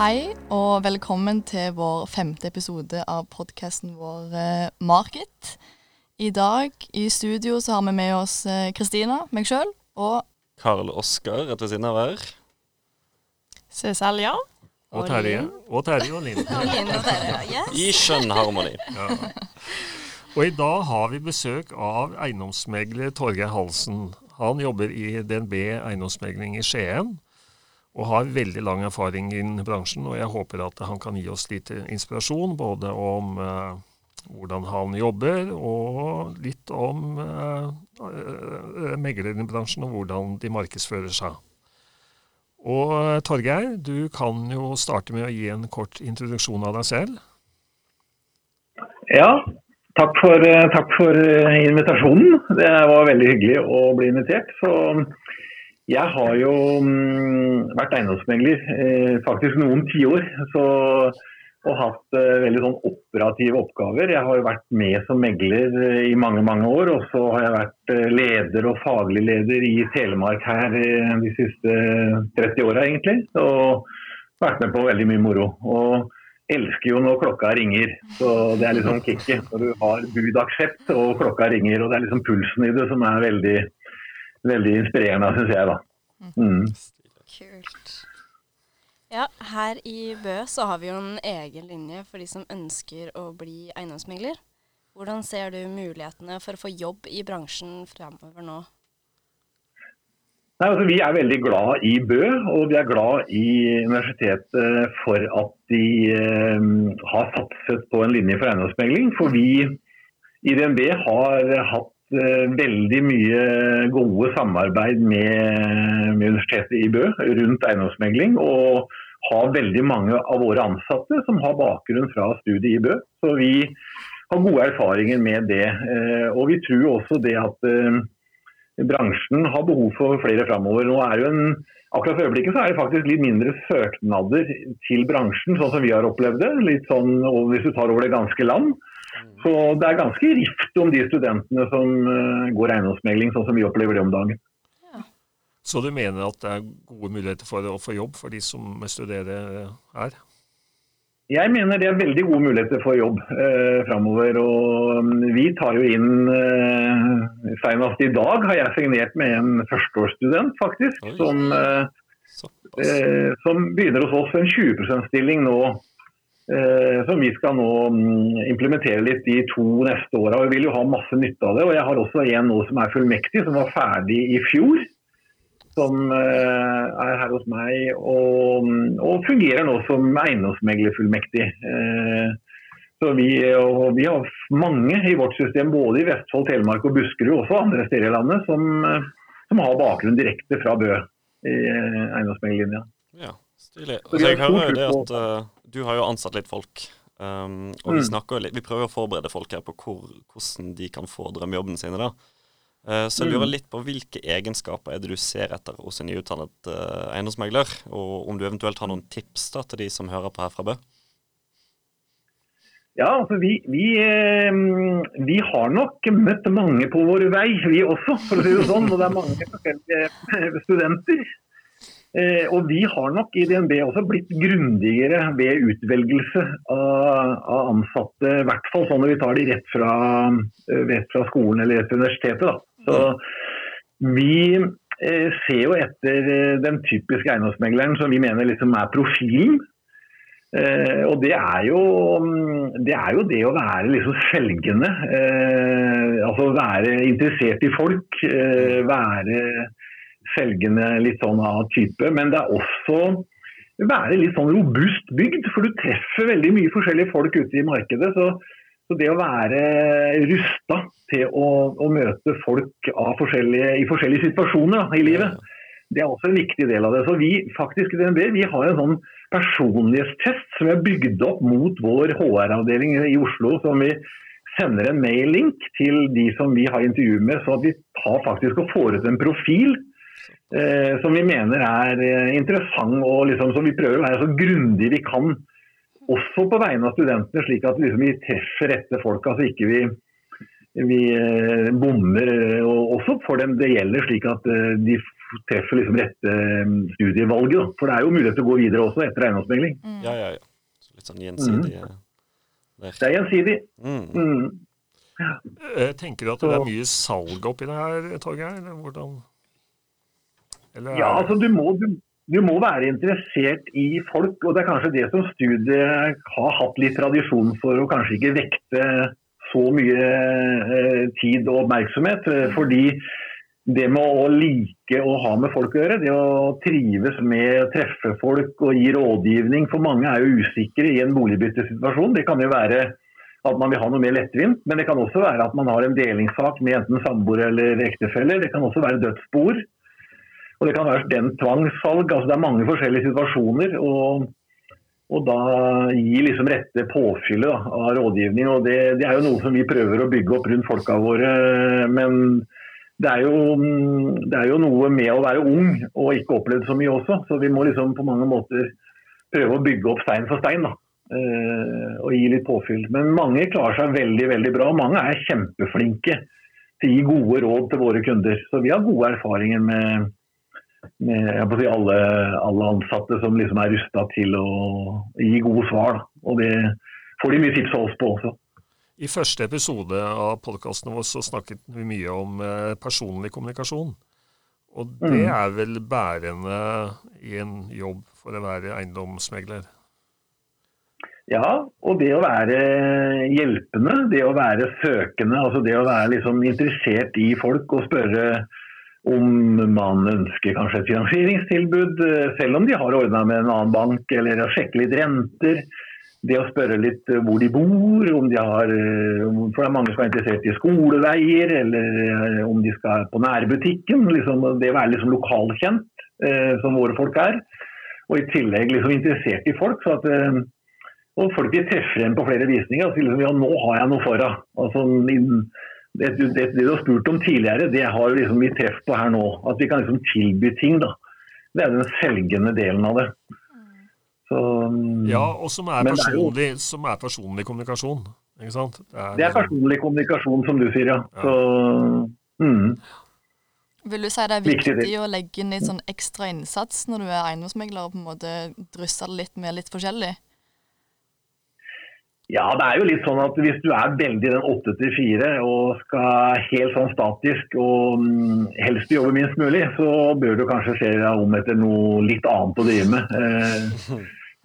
Hei og velkommen til vår femte episode av podkasten vår eh, Market. I dag i studio så har vi med oss eh, Kristina, meg sjøl, og Karl Oskar rett ved siden av hver. her. Cecilia. Og Terje. Og Terje og Linn. I skjønn harmoni. Ja. Og i dag har vi besøk av eiendomsmegler Torgeir Halsen. Han jobber i DNB eiendomsmegling i Skien og har veldig lang erfaring innen bransjen. Og jeg håper at han kan gi oss litt inspirasjon både om eh, hvordan han jobber, og litt om eh, eh meglerbransjen og hvordan de markedsfører seg. Og eh, Torgeir, du kan jo starte med å gi en kort introduksjon av deg selv. Ja, takk for, eh, takk for invitasjonen. Det var veldig hyggelig å bli invitert. Så jeg har jo mm, vært eiendomsmegler eh, faktisk noen tiår. Og hatt eh, veldig sånn operative oppgaver. Jeg har jo vært med som megler eh, i mange mange år. Og så har jeg vært eh, leder og faglig leder i Telemark her eh, de siste 30 åra, egentlig. Og vært med på veldig mye moro. Og elsker jo når klokka ringer. Så det er liksom kicket. Når du har budaksept og klokka ringer, og det er liksom pulsen i det som er veldig veldig inspirerende, syns jeg, da. Mm. Kult. Ja, her i Bø så har vi jo en egen linje for de som ønsker å bli eiendomsmegler. Hvordan ser du mulighetene for å få jobb i bransjen fremover nå? Nei, altså, vi er veldig glad i Bø, og vi er glad i universitetet for at de eh, har satset på en linje for eiendomsmegling. For vi i DNB har hatt veldig mye gode samarbeid med, med, Universitetet i Bø rundt eiendomsmegling. Og har veldig mange av våre ansatte som har bakgrunn fra studiet i Bø. Så vi har gode erfaringer med det. Eh, og vi tror også det at eh, bransjen har behov for flere framover. Nå er jo en Akkurat for øyeblikket så er det faktisk litt mindre søknader til bransjen, sånn som vi har opplevd det. Litt sånn, Hvis du tar over det ganske land. Så det er ganske rift om de studentene som uh, går eiendomsmegling, sånn som vi opplever det om dagen. Ja. Så du mener at det er gode muligheter for å få jobb for de som studerer her? Jeg mener det er veldig gode muligheter for jobb eh, framover. Og um, vi tar jo inn eh, Senest i dag har jeg signert med en førsteårsstudent, faktisk. Som, eh, eh, som, begynner hos oss en 20 %-stilling nå Eh, som vi skal nå mm, implementere litt de to neste åra. Vi vil jo ha masse nytte av det. og Jeg har også en nå som er fullmektig, som var ferdig i fjor. Som eh, er her hos meg og, mm, og fungerer nå som eiendomsmeglerfullmektig. Eh, så vi, og vi har mange i vårt system, både i Vestfold, Telemark og Buskerud, også andre steder i landet, som, som har bakgrunn direkte fra Bø i eiendomsmeglerlinja. Ja, stilig. Altså, jeg hører det at du har jo ansatt litt folk. Um, og vi, mm. litt, vi, prøver å forberede folk her på hvor, hvordan de kan få drømmejobbene sine. da. Uh, så jeg lurer mm. litt på hvilke egenskaper er det du ser etter hos en nyutdannet uh, eiendomsmegler? Og om du eventuelt har noen tips da, til de som hører på her fra Bø? Ja, altså vi, vi, eh, vi, har nok møtt mange på vår vei, vi også, for å si det sånn. Og det er mange forskjellige studenter. Eh, og vi har nok i DNB også blitt grundigere ved utvelgelse av, av ansatte. I hvert fall sånn når vi tar de rett fra, eh, rett fra skolen eller rett fra universitetet. Da. Så vi eh, ser jo etter eh, den typiske eiendomsmegleren som vi mener liksom er profilen. Eh, og det er, jo, det er, jo, det å være liksom selgende. Eh, altså være interessert i folk. være selgende litt sånn av type. Men det er også være litt sånn robust bygd, for du treffer veldig mye forskjellige folk ute i markedet. Så, så det å være rusta til å, å møte folk forskjellige, i forskjellige situasjoner da, i livet, det er også en viktig del av det. Så vi faktisk i DNB vi har en sånn personlighetstest som er bygd opp mot vår HR-avdeling i Oslo. som vi sender en mail-link til de som vi har intervju med, så at vi tar faktisk og får ut en profil eh, som vi mener er eh, interessant. og liksom, så Vi prøver å være så grundige vi kan, også på vegne av studentene, slik at liksom, vi treffer rette folk. altså ikke vi vi eh, bommer og, og, også for dem det gjelder, slik at de treffer liksom rette studievalget. For det er jo mulighet til å gå videre også etter eiendomsmegling. Mm. Ja, ja, ja. Så litt sånn gjensidig mm. Det er gjensidig. Mm. mm. Ja. Tenker du at det er mye salg oppi det her, Torgeir? Hvordan? Eller ja, altså du må, du, du må være interessert i folk, og det er kanskje det som studiet har hatt litt tradisjon for å kanskje ikke vekte så mye eh, tid og oppmerksomhet. Eh, fordi det med å like å ha med folk å gjøre, det å trives med å treffe folk og gi rådgivning For mange er jo usikre i en boligbyttesituasjon. Det kan jo være at man vil ha noe mer lettvint, men det kan også være at man har en delingssak med enten samboer eller ektefeller. Det kan også være dødsboer. Og det kan være den tvangssalg. altså Det er mange forskjellige situasjoner. og, og da gi liksom rette påfyllet av rådgivning. og det, det, er jo noe som vi prøver å bygge opp rundt folka våre. Men det er, jo, det er jo noe med å være ung og ikke opplevd så mye også. Så vi må liksom på mange måter prøve å bygge opp stein for stein. da. Uh, og gi litt påfyll. Men mange klarer seg veldig veldig bra. Mange er kjempeflinke til å gi gode råd til våre kunder. Så vi har gode erfaringer med, med si, alle, alle, ansatte som liksom er rusta til å gi gode svar. Da. Og det får de mye tips av oss på også. I første episode av podkasten vår så snakket vi mye om eh, personlig kommunikasjon. Og det mm. er vel bærende i en jobb for å være eiendomsmegler? Ja, og det å være hjelpende, det å være søkende, altså det å være liksom interessert i folk og spørre om man ønsker kanskje et finansieringstilbud, eh, selv om de har ordna med en annen bank, eller å sjekke litt renter. Det å spørre litt eh, hvor de bor, om de har eh, For det er mange som er interessert i skoleveier, eller om de skal på nærbutikken. Liksom, det å være liksom lokalkjent, som våre folk er. Og i tillegg liksom interessert i folk. så at og folk de treffer en på flere visninger og sier liksom, ja, nå har jeg noe for deg. Altså, det, det, det, du har spurt om tidligere, det har liksom vi treff på her nå. At vi kan liksom tilby ting. da. Det er den selgende delen av det. Så, ja, og som er, personlig, er jo, som er personlig kommunikasjon. Ikke sant? Det er, det er personlig kommunikasjon, som du sier, ja. ja. Så, mm. Vil du si det er viktig, viktig å legge inn litt sånn ekstra innsats når du er eiendomsmegler, og på en måte drysse det litt med litt forskjellig? Ja, det er jo litt sånn at hvis du er veldig den åtte til fire og skal helt sånn statisk og mm, helst jobbe minst mulig, så bør du kanskje se deg om etter noe litt annet å drive med. Eh,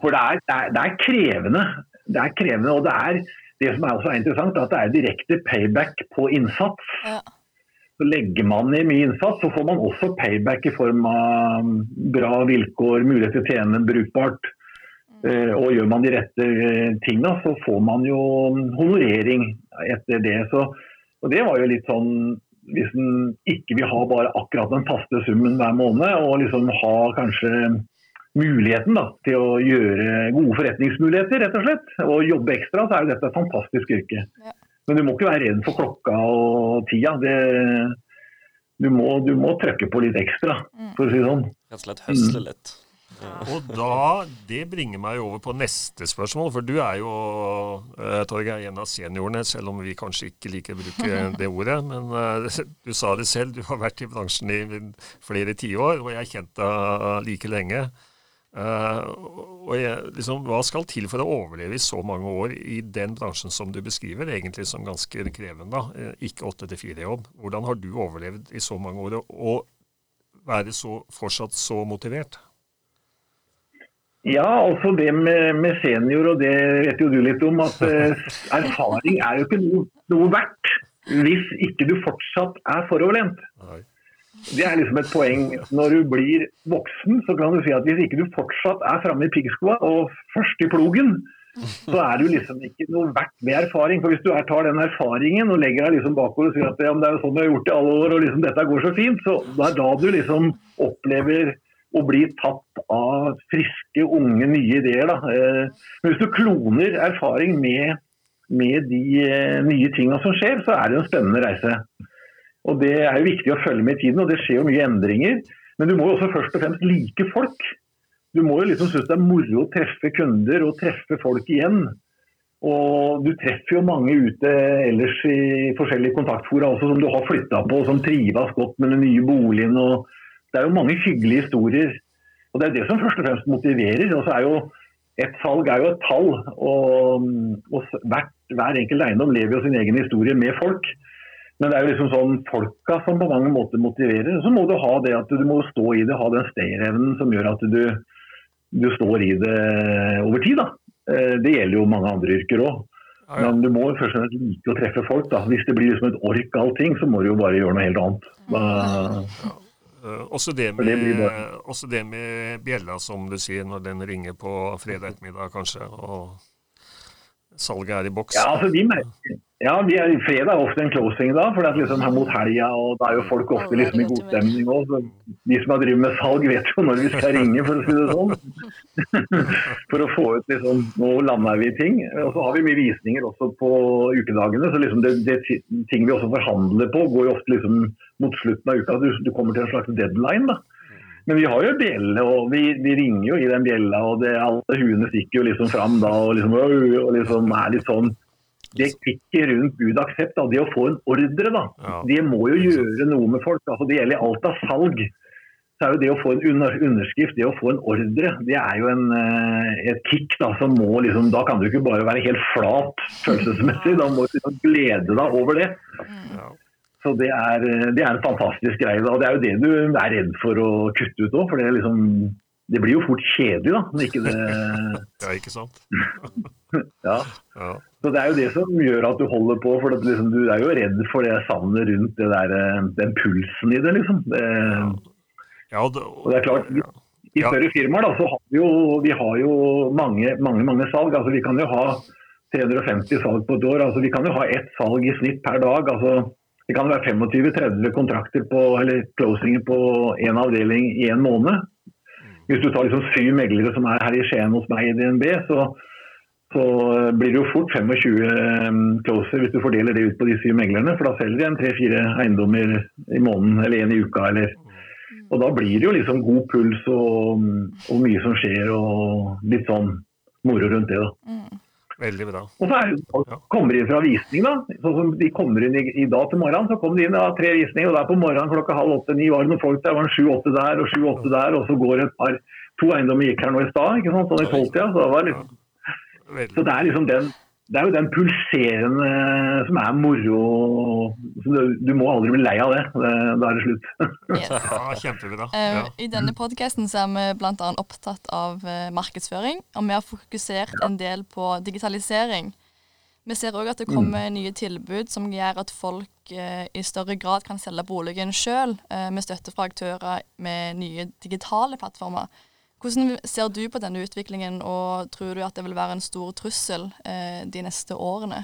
for det er, det er, det er krevende. Det er krevende, og det er det som er også interessant, at det er direkte payback på innsats. Ja. Så Legger man i mye innsats, så får man også payback i form av bra vilkår, mulighet til å tjene brukbart. Eh, og gjør man de rette tingene, tinga, så får man jo honorering etter det. Så, og det var jo litt sånn Hvis en ikke vil ha bare akkurat den faste summen hver måned, og liksom ha kanskje muligheten da, til å gjøre gode forretningsmuligheter, rett og slett, og jobbe ekstra, så er jo dette et fantastisk yrke. Ja. Men du må ikke være redd for klokka og tida. Det, du, må, du må trøkke på litt ekstra, for å si det sånn. Rett og slett høsle litt. Og da, Det bringer meg over på neste spørsmål. For du er jo uh, Torgeir, en av seniorene, selv om vi kanskje ikke liker å bruke det ordet. Men uh, du sa det selv, du har vært i bransjen i flere tiår, og jeg har kjent deg like lenge. Uh, og jeg, liksom, Hva skal til for å overleve i så mange år i den bransjen som du beskriver, egentlig som ganske krevende? da, Ikke åtte til fire-jobb. Hvordan har du overlevd i så mange år, og være så, fortsatt så motivert? Ja, altså det med, med, senior, og det vet jo du litt om, at uh, erfaring er jo ikke noe, noe, verdt hvis ikke du fortsatt er foroverlent. Det er liksom et poeng. Når du blir voksen, så kan du si at hvis ikke du fortsatt er framme i piggskoa og først i plogen, så er du liksom ikke noe verdt med erfaring. For hvis du tar den erfaringen og legger deg liksom bakover og sier at ja, det er jo sånn du har gjort i alle år, og liksom dette går så fint, så det er da du liksom opplever å bli tatt av friske, unge, nye ideer. Eh, men hvis du kloner erfaring med, med de eh, nye tinga som skjer, så er det en spennende reise. Og Det er jo viktig å følge med i tiden, og det skjer jo mye endringer. Men du må jo også først og fremst like folk. Du må jo liksom synes det er moro å treffe kunder og treffe folk igjen. Og du treffer jo mange ute ellers i forskjellige kontaktfora også som du har flytta på, som trives godt med den nye boligen. og Det er jo mange hyggelige historier. Og Det er det som først og fremst motiverer. og så er jo Et salg er jo et tall. og, og hvert, Hver enkelt eiendom lever jo sin egen historie med folk. Men det er jo liksom sånn folka som på mange måter motiverer. Så må du ha det at du må stå i det, ha den stayerevnen som gjør at du, du står i det over tid. da. Eh, det gjelder jo mange andre yrker òg. Ja, ja. Men du må først og fremst like å treffe folk. da. Hvis det blir liksom et ork av allting, så må du jo bare gjøre noe helt annet. Da, også, det med, også det med bjella, som du sier, når den ringer på fredag ettermiddag kanskje, og salget er i boks. Ja, altså vi merker, ja, de er, fredag er ofte en closing da, for det er liksom her mot helga, og da er jo folk ofte liksom i god stemning òg. De som har drevet med salg, vet jo når vi skal ringe, for å si det sånn. for å få ut liksom Nå lander vi i ting. Og så har vi mye visninger også på ukedagene, så liksom det, det ting vi også forhandler på, går jo ofte liksom mot slutten av uka. Du, du kommer til en slags deadline. da. Men vi har jo bjelle, og vi, vi, ringer jo i den bjella, og det, alle huene stikker jo liksom fram da og liksom, og liksom er litt sånn det klikket rundt bud aksept, det å få en ordre, da, ja. det må jo gjøre noe med folk. Altså, det gjelder alt av salg. Så er jo det å få en underskrift, det å få en ordre, det er jo en, eh, et kick. Da som må liksom, da kan du ikke bare være helt flat følelsesmessig, da må du liksom glede deg over det. Ja. Så det er, det er, en fantastisk greie. Da. Det er jo det du er redd for å kutte ut òg. For det, liksom, det, blir jo fort kjedelig, da. Når ikke det Ja, ikke sant? ja. ja. Så Det er jo det som gjør at du holder på. for liksom, Du er jo redd for det savnet rundt det der, eh, den pulsen i det. liksom. Det, ja, det, og det er klart, I, i større firmaer da, så har vi jo, vi har jo mange, mange, mange salg. altså Vi kan jo ha 350 salg på et år. altså Vi kan jo ha ett salg i snitt per dag. altså Det kan være 25-30 kontrakter på, eller closinger på én avdeling i en måned. Hvis du tar liksom syv meglere som er her i Skien hos meg i DNB, så så blir det jo fort 25 eh, closer hvis du fordeler det ut på de syv meglerne. For da selger de en tre-fire eiendommer i måneden eller én i uka. Eller. Og da blir det jo liksom god puls og, og, mye som skjer og litt sånn moro rundt det. da. Mm. Veldig bra. Og så er, kommer de inn fra visning, da. Sånn som de kommer inn i, i, dag til morgenen, så kom de inn av tre visninger. Og der på morgenen klokka halv åtte-ni var det noen folk der. Det var en sju-åtte der og sju-åtte der. Og så går et par To eiendommer gikk her nå i stad, ikke sant? sånn i tolvtida. Så det var liksom så det er liksom den det er jo den pulserende som er moro. Du, du, må aldri bli lei av det. Da er det slutt. Yes. ja, kjempebra. Eh, ja. I denne podkasten er vi bl.a. opptatt av eh, markedsføring, og vi har fokusert en del på digitalisering. Vi ser òg at det kommer mm. nye tilbud som gjør at folk eh, i større grad kan selge boligen sjøl, med støtte fra aktører med nye digitale plattformer. Hvordan ser du på denne utviklingen, og tror du at det vil være en stor trussel eh, de neste årene?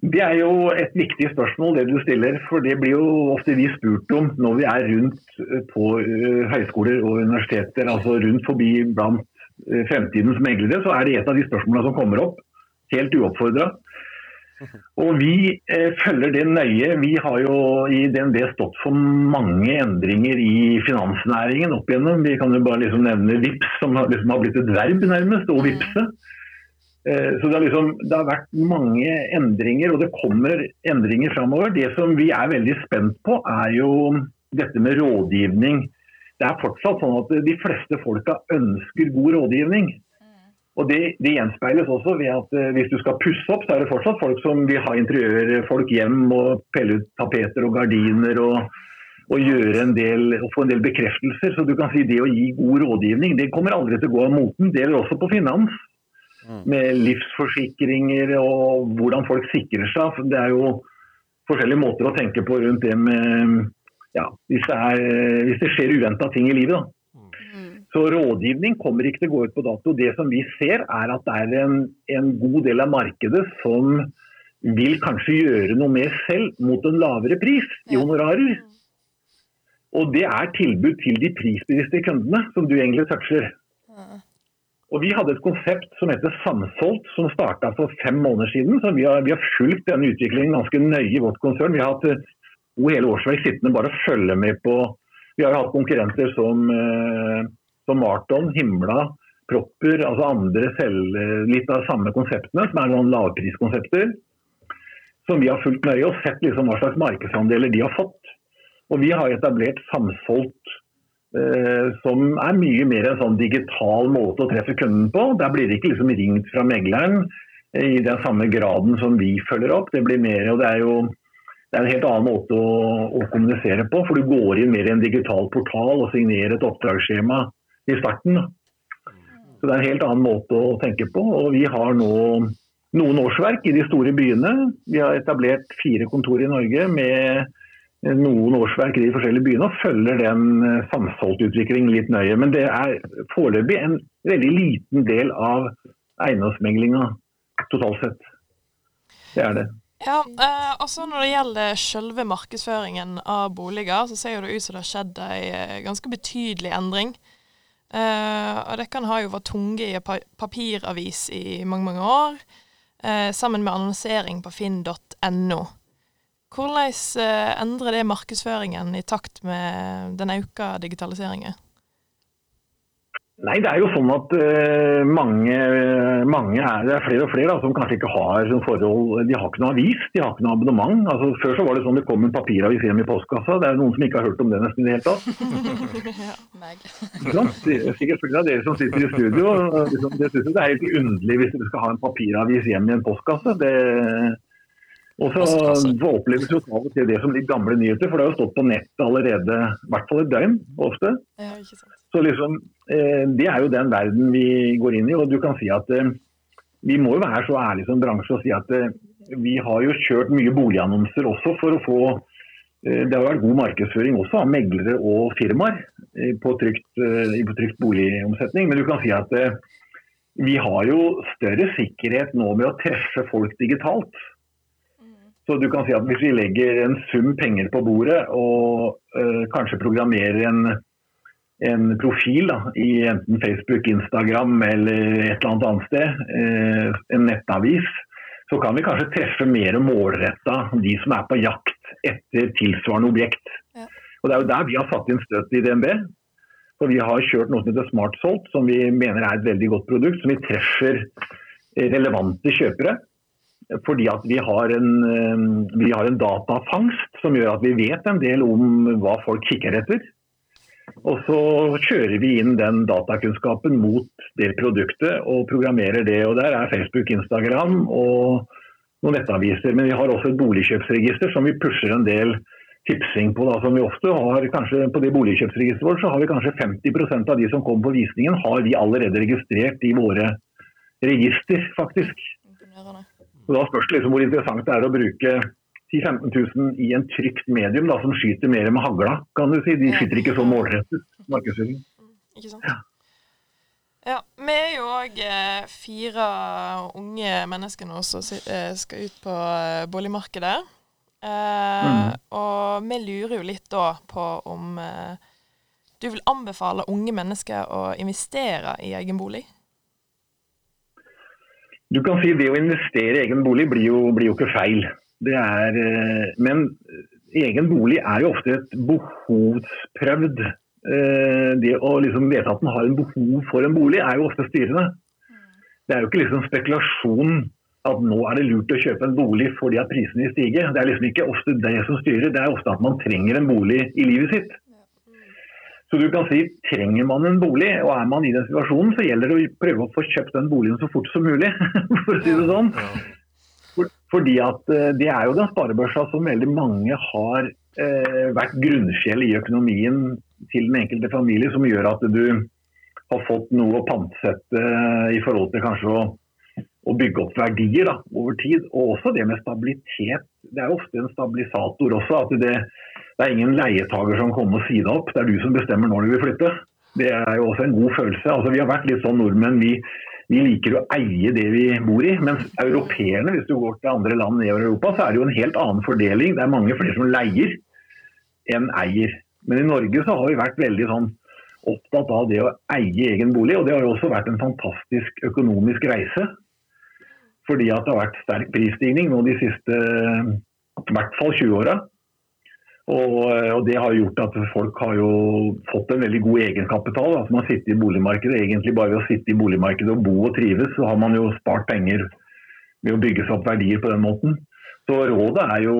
Det er jo et viktig spørsmål det du stiller, for det blir jo ofte vi spurt om når vi er rundt eh, på uh, høyskoler og universiteter, altså rundt forbi blant uh, fremtidens meglere, så er det et av de spørsmålene som kommer opp, helt uoppfordra. Og Vi eh, følger det nøye. Vi har jo i DNB stått for mange endringer i finansnæringen opp igjennom. Vi kan jo bare liksom nevne VIPS, som har, liksom har blitt et verb nærmest, og vipse. Eh, så det har, liksom, det har, vært mange endringer, og det kommer endringer framover. Det som vi er veldig spent på, er jo dette med rådgivning. Det er fortsatt sånn at de fleste folka ønsker god rådgivning. Og det, det, gjenspeiles også ved at eh, hvis du skal pusse opp, så er det fortsatt folk som vil ha interiørfolk hjem og pelle ut tapeter og gardiner og, og, en del, og få en del bekreftelser. Så du kan si det å gi god rådgivning, det kommer aldri til å gå av moten. Det gjelder også på finans. Mm. Med livsforsikringer og hvordan folk sikrer seg. Det er jo forskjellige måter å tenke på rundt det med ja, hvis det, er, hvis det skjer uventa ting i livet. da. Så rådgivning kommer ikke til å gå ut på dato. Det som vi ser er at det er en, en god del av markedet som vil kanskje gjøre noe med selv mot en lavere pris i honorarer. Og det er tilbud til de prisbevisste kundene, som du egentlig toucher. Og Vi hadde et konsept som heter Samsolgt, som starta for fem måneder siden. så Vi har, vi har fulgt denne utviklingen ganske nøye i vårt konsern. Vi har hatt to hele årsverk sittende bare å følge med på Vi har hatt konkurrenter som eh, som Marton, Himla, Propper, altså andre selv, litt av samme konseptene, som er noen lavpriskonsepter. Som vi har fulgt nøye og sett liksom hva slags markedsandeler de har fått. Og vi har etablert samsolgt, eh, som er mye mer en sånn digital måte å treffe kunden på. Der blir det ikke liksom ringt fra megleren eh, i den samme graden som vi følger opp. Det blir mer, og det er jo det er en helt annen måte å, å, kommunisere på. For du går inn mer i en digital portal og signerer et oppdragsskjema i starten. Så Det er en helt annen måte å tenke på. og Vi har nå noen årsverk i de store byene. Vi har etablert fire kontor i Norge med noen årsverk i de forskjellige byene og følger den samsolgtutviklingen litt nøye. Men det er foreløpig en veldig liten del av eiendomsmeglinga totalt sett. Det er det. Ja, eh, også Når det gjelder selve markedsføringen av boliger, så ser det ut som det har skjedd en eh, ganske betydelig endring. Eh, og Dere har jo vært tunge i papiravis i mange mange år, eh, sammen med annonsering på finn.no. Hvordan eh, endrer det markedsføringen i takt med den økte digitaliseringen? Nei, det er jo sånn at uh, mange, mange er, det er flere og flere da, som kanskje ikke har sånn forhold De har ikke noe avis, de har ikke noe abonnement. Altså, før så var det sånn det kom en papiravis hjem i postkassa. Det er noen som ikke har hørt om det nesten i det hele tatt. ja, meg. Sikkert pga. dere som sitter i studio. Liksom, det synes jeg det er helt underlig hvis dere skal ha en papiravis hjem i en postkasse. Det, og så oppleves jo av og til det som litt gamle nyheter, for det har jo stått på nettet allerede i hvert fall et døgn ofte. Ja, ikke sant. Så liksom, Det er jo den verden vi går inn i. og du kan si at eh, Vi må jo være så ærlige som bransje og si at eh, vi har jo kjørt mye boligannonser også for å få Det har vært god markedsføring også av meglere og firmaer på trygt, på trygt boligomsetning. Men du kan si at vi har jo større sikkerhet nå med å treffe folk digitalt. Så du kan si at Hvis vi legger en sum penger på bordet og kanskje programmerer en en profil da, i enten Facebook, Instagram eller et eller annet annet sted, eh, en nettavis, så kan vi kanskje treffe mer målretta de som er på jakt etter tilsvarende objekt. Ja. Og Det er jo der vi har satt inn støtet i DNB. For Vi har kjørt noe som heter SmartSolt, som vi mener er et veldig godt produkt. Som vi treffer relevante kjøpere. Fordi at vi har, en, eh, vi har en datafangst som gjør at vi vet en del om hva folk kikker etter. Og så kjører vi inn den datakunnskapen mot det produktet og programmerer det. og Der er Facebook, Instagram og noen nettaviser. Men vi har også et boligkjøpsregister som vi pusher en del tipsing på. Da, som vi ofte har, kanskje På det boligkjøpsregisteret vårt så har vi kanskje 50% av de som kommer på visningen, har vi allerede registrert i våre register, faktisk. Og Da spørs det liksom hvor interessant det er å bruke 10 000-15 000 i en trygt medium da, som skyter mer med hagla, kan du si. De skyter ikke så målrettet markedsføring. Ikke sant. Ja. Ja, Vi er jo òg eh, fire unge mennesker nå som eh, skal ut på eh, boligmarkedet. Eh, mm. Og vi lurer jo litt da på om du vil anbefale unge mennesker å investere i egen bolig? Du kan si Det å investere i egen bolig blir jo, blir jo ikke feil. Er, eh, men egen bolig er jo ofte et behovsprøvd eh, Det å liksom vite at en har en behov for en bolig, er jo ofte styrende. Det er jo ikke liksom spekulasjon at nå er det lurt å kjøpe en bolig fordi at prisene vil stige. Det er liksom ikke ofte det som styrer, det er ofte at man trenger en bolig i livet sitt. Så du kan si, Trenger man en bolig, og er man i den situasjonen, så gjelder det å prøve å få kjøpt den boligen så fort som mulig. for å si det sånn. Fordi at eh, Det er jo den sparebørsa som veldig mange har eh, vært grunnfjell i økonomien til den enkelte familie, som gjør at du har fått noe å pantsette eh, i forhold til kanskje å, å bygge opp verdier da, over tid. Og også det med stabilitet. Det er ofte en stabilisator også. at det, det er ingen leietager som kommer og sier deg opp, det er du som bestemmer når du vil flytte. Det er jo også en god følelse. Altså, vi har vært litt sånn nordmenn. vi vi liker å eie det vi bor i. Mens europeerne, hvis du går til andre land i Europa, så er det jo en helt annen fordeling. Det er mange flere som leier enn eier. Men i Norge så har vi vært veldig sånn opptatt av det å eie egen bolig. Og det har jo også vært en fantastisk økonomisk reise. Fordi at det har vært sterk prisstigning nå de siste i hvert fall 20 åra. Og, og, Det har gjort at folk har jo fått en veldig god egenkapital. Altså man sitter i boligmarkedet. Egentlig bare ved å sitte i boligmarkedet og bo og trives, så har man jo spart penger ved å bygge seg opp verdier på den måten. Så rådet er jo,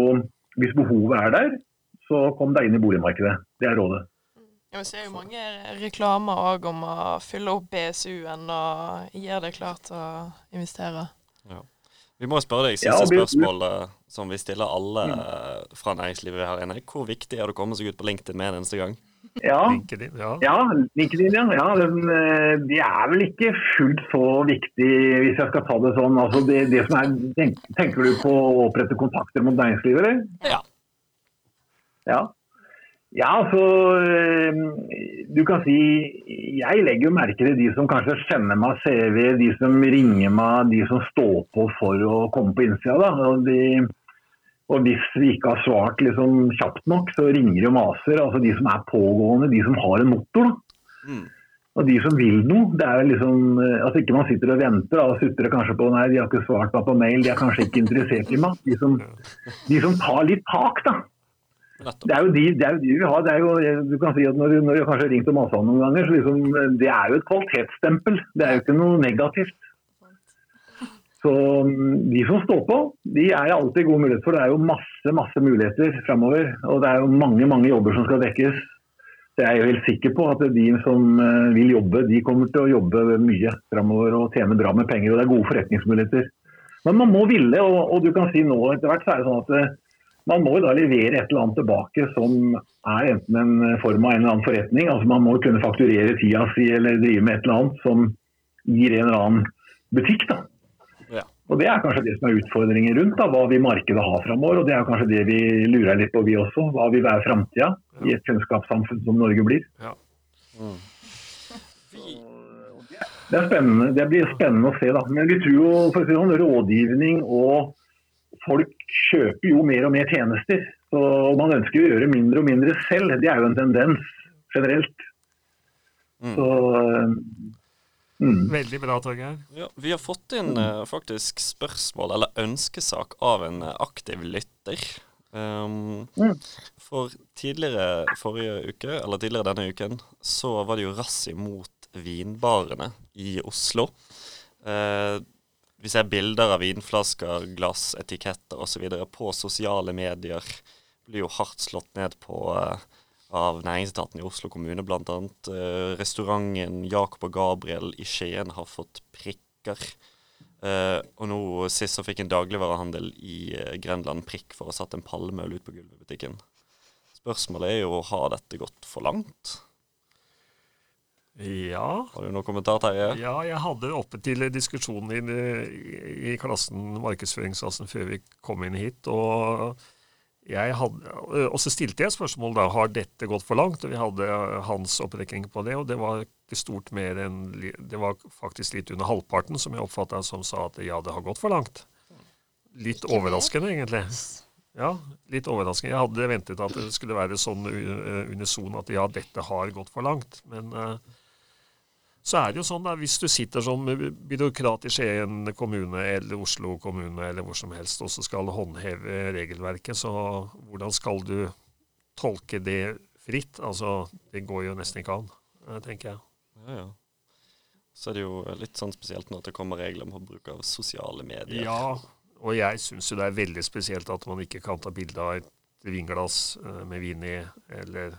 hvis behovet er der, så kom deg inn i boligmarkedet. Det er rådet. Ja, Vi ser jo mange reklamer òg om å fylle opp BSU-en og gjøre det klart å investere. Ja. Vi må spørre deg siste ja, spørsmål som vi stiller alle mm. fra næringslivet her inne. Hvor viktig er det å komme seg ut på LinkedIn med en eneste gang? Ja, LinkedIn, ja. ja, LinkedIn, ja. ja den, de det er vel ikke fullt så viktig, hvis jeg skal ta det sånn. Altså det, det som er, tenker du på å opprette kontakter mot næringslivet, eller? Ja. ja. Ja, altså Du kan si Jeg legger jo merke til de som kanskje sender meg CV, de som ringer meg, de som står på for å komme på innsida. Og, de, og hvis vi ikke har svart liksom kjapt nok, så ringer de og maser. Altså de som er pågående, de som har en motor. da. Mm. Og de som vil noe. det er liksom, altså Ikke man sitter og venter og sutrer kanskje på nei, de har ikke svart meg på mail, de er kanskje ikke interessert i meg. De som, de som tar litt tak, da. Det er, de, det er, jo de, vi har. er jo, du kan si at Når, når jeg kanskje har ringt og masa noen ganger, så liksom, det er jo et kvalitetsstempel. Det er jo ikke noe negativt. Så mm, de som står på, de er alltid gode muligheter for. Det er jo masse masse muligheter fremover. Og det er jo mange mange jobber som skal dekkes. Er jeg jo helt sikker på at de som eh, vil jobbe, de kommer til å jobbe mye fremover og tjene bra med penger. Og det er gode forretningsmuligheter. Men man må ville, og, og du kan si nå etter hvert så er det sånn at eh, man må jo da levere et eller annet tilbake som er enten en form av en eller annen forretning. altså Man må kunne fakturere tida si eller drive med et eller annet som gir en eller annen butikk. da. Ja. Og Det er kanskje det som er utfordringen rundt da, hva vil markedet ha framover. Og det er kanskje det vi lurer litt på vi også. Hva vil være framtida ja. i et kunnskapssamfunn som Norge blir. Ja. Mm. Det er spennende. Det blir spennende å se. da. Men vi tror jo for å si sånn, rådgivning og folk kjøper jo mer og mer tjenester. Og man ønsker å gjøre mindre og mindre selv. Det er jo en tendens generelt. Mm. Så mm. Veldig bra, Torgeir. Ja, vi har fått inn uh, faktisk spørsmål eller ønskesak av en uh, aktiv lytter. Um, mm. For tidligere forrige uke, eller tidligere denne uken, så var det jo rass mot vinbarene i Oslo. Uh, vi ser bilder av vinflasker, glass, etiketter osv. på sosiale medier. Blir jo hardt slått ned på uh, av næringsetaten i Oslo kommune, bl.a. Eh, restauranten Jakob og Gabriel i Skien har fått prikker. Uh, og nå sist så fikk en dagligvarehandel i uh, Grenland prikk for å ha satt en palmeøl ut på gulvet i butikken. Spørsmålet er jo har dette gått for langt? Ja. Har du noen kommentar, Terje? Ja, jeg hadde oppe til diskusjon i, i klassen, markedsføringsklassen før vi kom inn hit. og jeg hadde, og så stilte jeg spørsmål da, har dette gått for langt, og vi hadde hans opprekning på det. og Det var ikke stort mer enn, det var faktisk litt under halvparten som jeg oppfatta som sa at ja, det har gått for langt. Litt overraskende, egentlig. Ja, litt overraskende. Jeg hadde ventet at det skulle være sånn unison at ja, dette har gått for langt. Men uh, så er det jo sånn at Hvis du sitter som byråkrat i Skien kommune eller Oslo kommune eller hvor som helst og så skal håndheve regelverket, så hvordan skal du tolke det fritt? Altså, Det går jo nesten ikke an, eh, tenker jeg. Ja, ja. Så er det jo litt sånn spesielt når det kommer regler om bruk av sosiale medier. Ja, og jeg syns jo det er veldig spesielt at man ikke kan ta bilde av et vinglass eh, med vin i, eller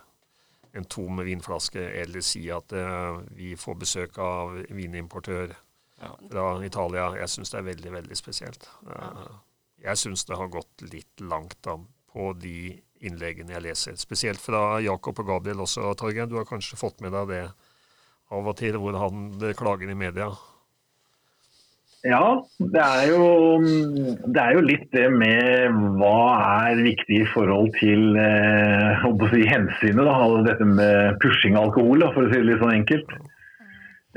en tom vinflaske, eller si at uh, vi får besøk av vinimportør ja. fra Italia. Jeg syns det er veldig, veldig spesielt. Uh, jeg syns det har gått litt langt da, på de innleggene jeg leser. Spesielt fra Jakob og Gabriel også, Torgeir. Du har kanskje fått med deg det av og til, hvor han klager i media. Ja, det er, jo, det er jo litt det med hva er viktig i forhold til eh, si, hensynet. Da, altså dette med pushing av alkohol, da, for å si det litt sånn enkelt.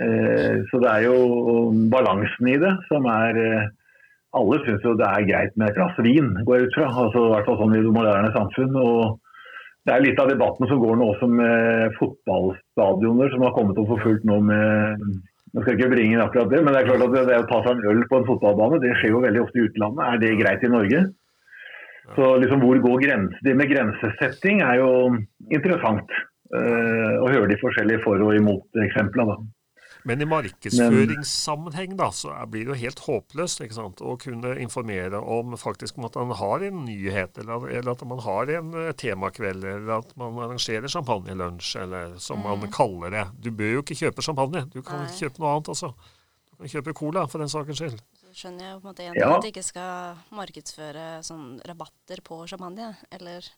Eh, så det er jo balansen i det som er eh, Alle syns jo det er greit med et glass vin, går jeg ut fra. Altså, I hvert fall sånn i det moderne samfunn. og det er litt av debatten som går nå også med fotballstadioner som har kommet opp for fullt nå med nå skal ikke bringe akkurat det, men det er klart at det å ta seg en øl på en fotballbane, det skjer jo veldig ofte i utlandet. Er det greit i Norge? Så liksom hvor går grensen? Det med grensesetting er jo interessant. Uh, å høre de forskjellige for- og imot-eksemplene. Men i markedsføringssammenheng da, så blir det jo helt håpløst ikke sant? å kunne informere om faktisk om at man har en nyhet, eller, eller at man har en uh, temakveld, eller at man arrangerer champagnelunsj, eller som mm. man kaller det. Du bør jo ikke kjøpe champagne, du kan Nei. kjøpe noe annet også. Du kan kjøpe cola, for den sakens skyld. Så skjønner jeg på en måte igjen ja. at de ikke skal markedsføre sånn rabatter på champagne, eller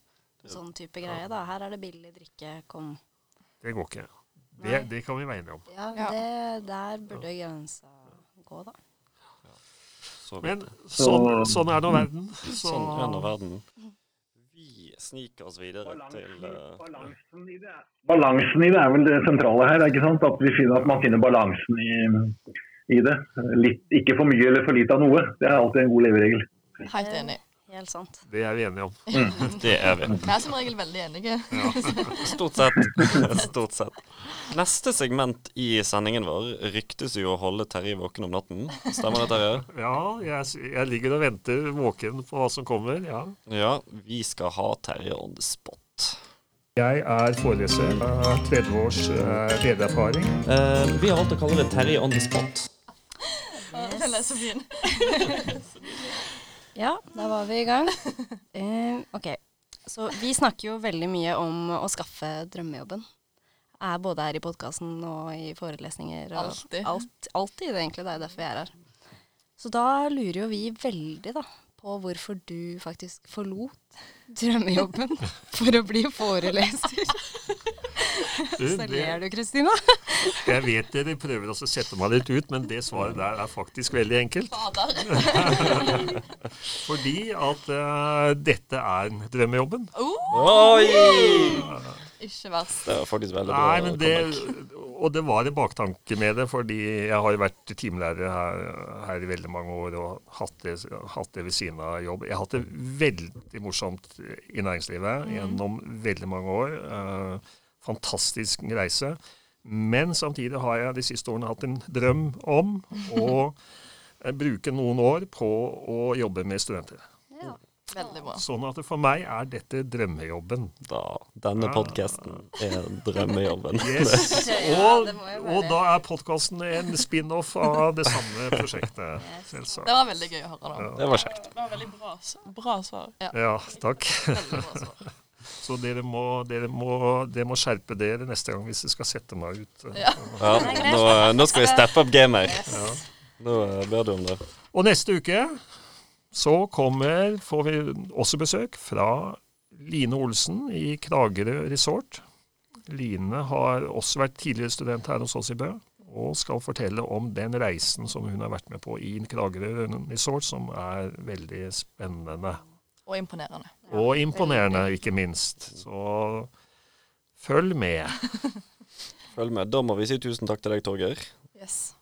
sånn type greie. da. Her er det billig drikke, kom. Det går ikke. Det, det, kan vi være enige om. Ja, det, der burde grensa gå, da. Men sånn, sånn, er nå verden. Så. Sånn er nå verden. Vi sniker oss videre balansen, til uh, balansen, i det, balansen, i det, er vel det sentrale her. ikke sant? At, vi finner, at man finner balansen i, i det. Litt, ikke for mye eller for lite av noe. Det er alltid en god leveregel. Helt enig. Helt sant. Det er vi enige om. Mm, det er vi. Vi er som regel veldig enige. Ja. Stort sett. Stort sett. Neste segment i sendingen vår ryktes jo å holde Terje våken om natten. Stemmer det, Terje? Ja, jeg, jeg, ligger og venter våken på hva som kommer. Ja. ja, vi skal ha Terje on the spot. Jeg er foreleser. 30 års ledererfaring. Uh, vi har valgt å kalle det Terje on the spot. Yes. Den er så fin. Ja, da var vi i gang. Uh, ok, så vi snakker jo veldig mye om å skaffe drømmejobben. Er både her i podkasten og i forelesninger. Og alltid. Alt, alltid, egentlig. Det er derfor vi er her. Så da lurer jo vi veldig da, på hvorfor du faktisk forlot drømmejobben for å bli foreleser. Så ler du, Kristina. jeg vet dere prøver å sette meg litt ut, men det svaret der er faktisk veldig enkelt. Fordi at uh, dette er drømmejobben. Oh! Oi! Ikke verst. Det var faktisk veldig bra. Nei, men det, og det var en baktanke med det, fordi jeg har jo vært timelærer her, her, i veldig mange år og hatt det, hatt det, ved siden av jobb. Jeg har hatt det veldig morsomt i næringslivet mm. gjennom veldig mange år. Uh, fantastisk reise. Men samtidig har jeg de siste årene hatt en drøm om å bruke noen år på å jobbe med studenter. Ja. Veldig bra. Sånn at for meg er dette drømmejobben. Da, denne podkasten er drømmejobben. Yes. Og, og da er podkasten en spin-off av det samme prosjektet. Selvsagt. Det var veldig gøy å høre. da. Ja. Det var kjekt. Det var veldig bra, bra svar. Ja, ja takk. Veldig bra svar. Så dere må, dere, må, dere må, skjerpe dere neste gang hvis dere skal sette meg ut. Ja. ja nå, nå, skal vi steppe opp gamet. Ja. Nå ber du om det. Og neste uke så kommer, får vi også besøk fra Line Olsen i Kragerø resort. Line har også vært tidligere student her hos oss i Bø, og skal fortelle om den reisen som hun har vært med på i Kragerø resort, som er veldig spennende. Og imponerende. Ja, og imponerende, ikke minst. Så følg med. følg med. Da må vi si tusen takk til deg, Torgeir. Yes.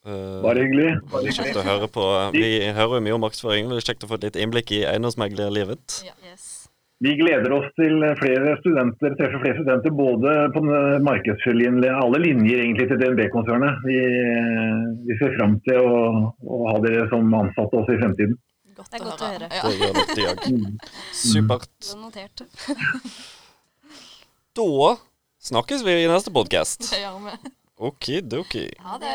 Uh, Bare hyggelig. Veldig kjekt å høre på. Vi hører jo mye om markedsføring. Veldig kjekt å få et litt innblikk i eiendomsmeglerlivet. Ja. Yes. Vi gleder oss til flere studenter, treffer flere studenter både på markedsførerlinjen, alle linjer egentlig til DNB-konsernet. Vi, vi, ser fram til å, å ha dere som ansatte også i fremtiden. Godt det er godt å høre. Det gjør nok de òg. Supert. Notert. da snakkes vi i neste podkast. Det gjør vi. Okidoki. Ha det.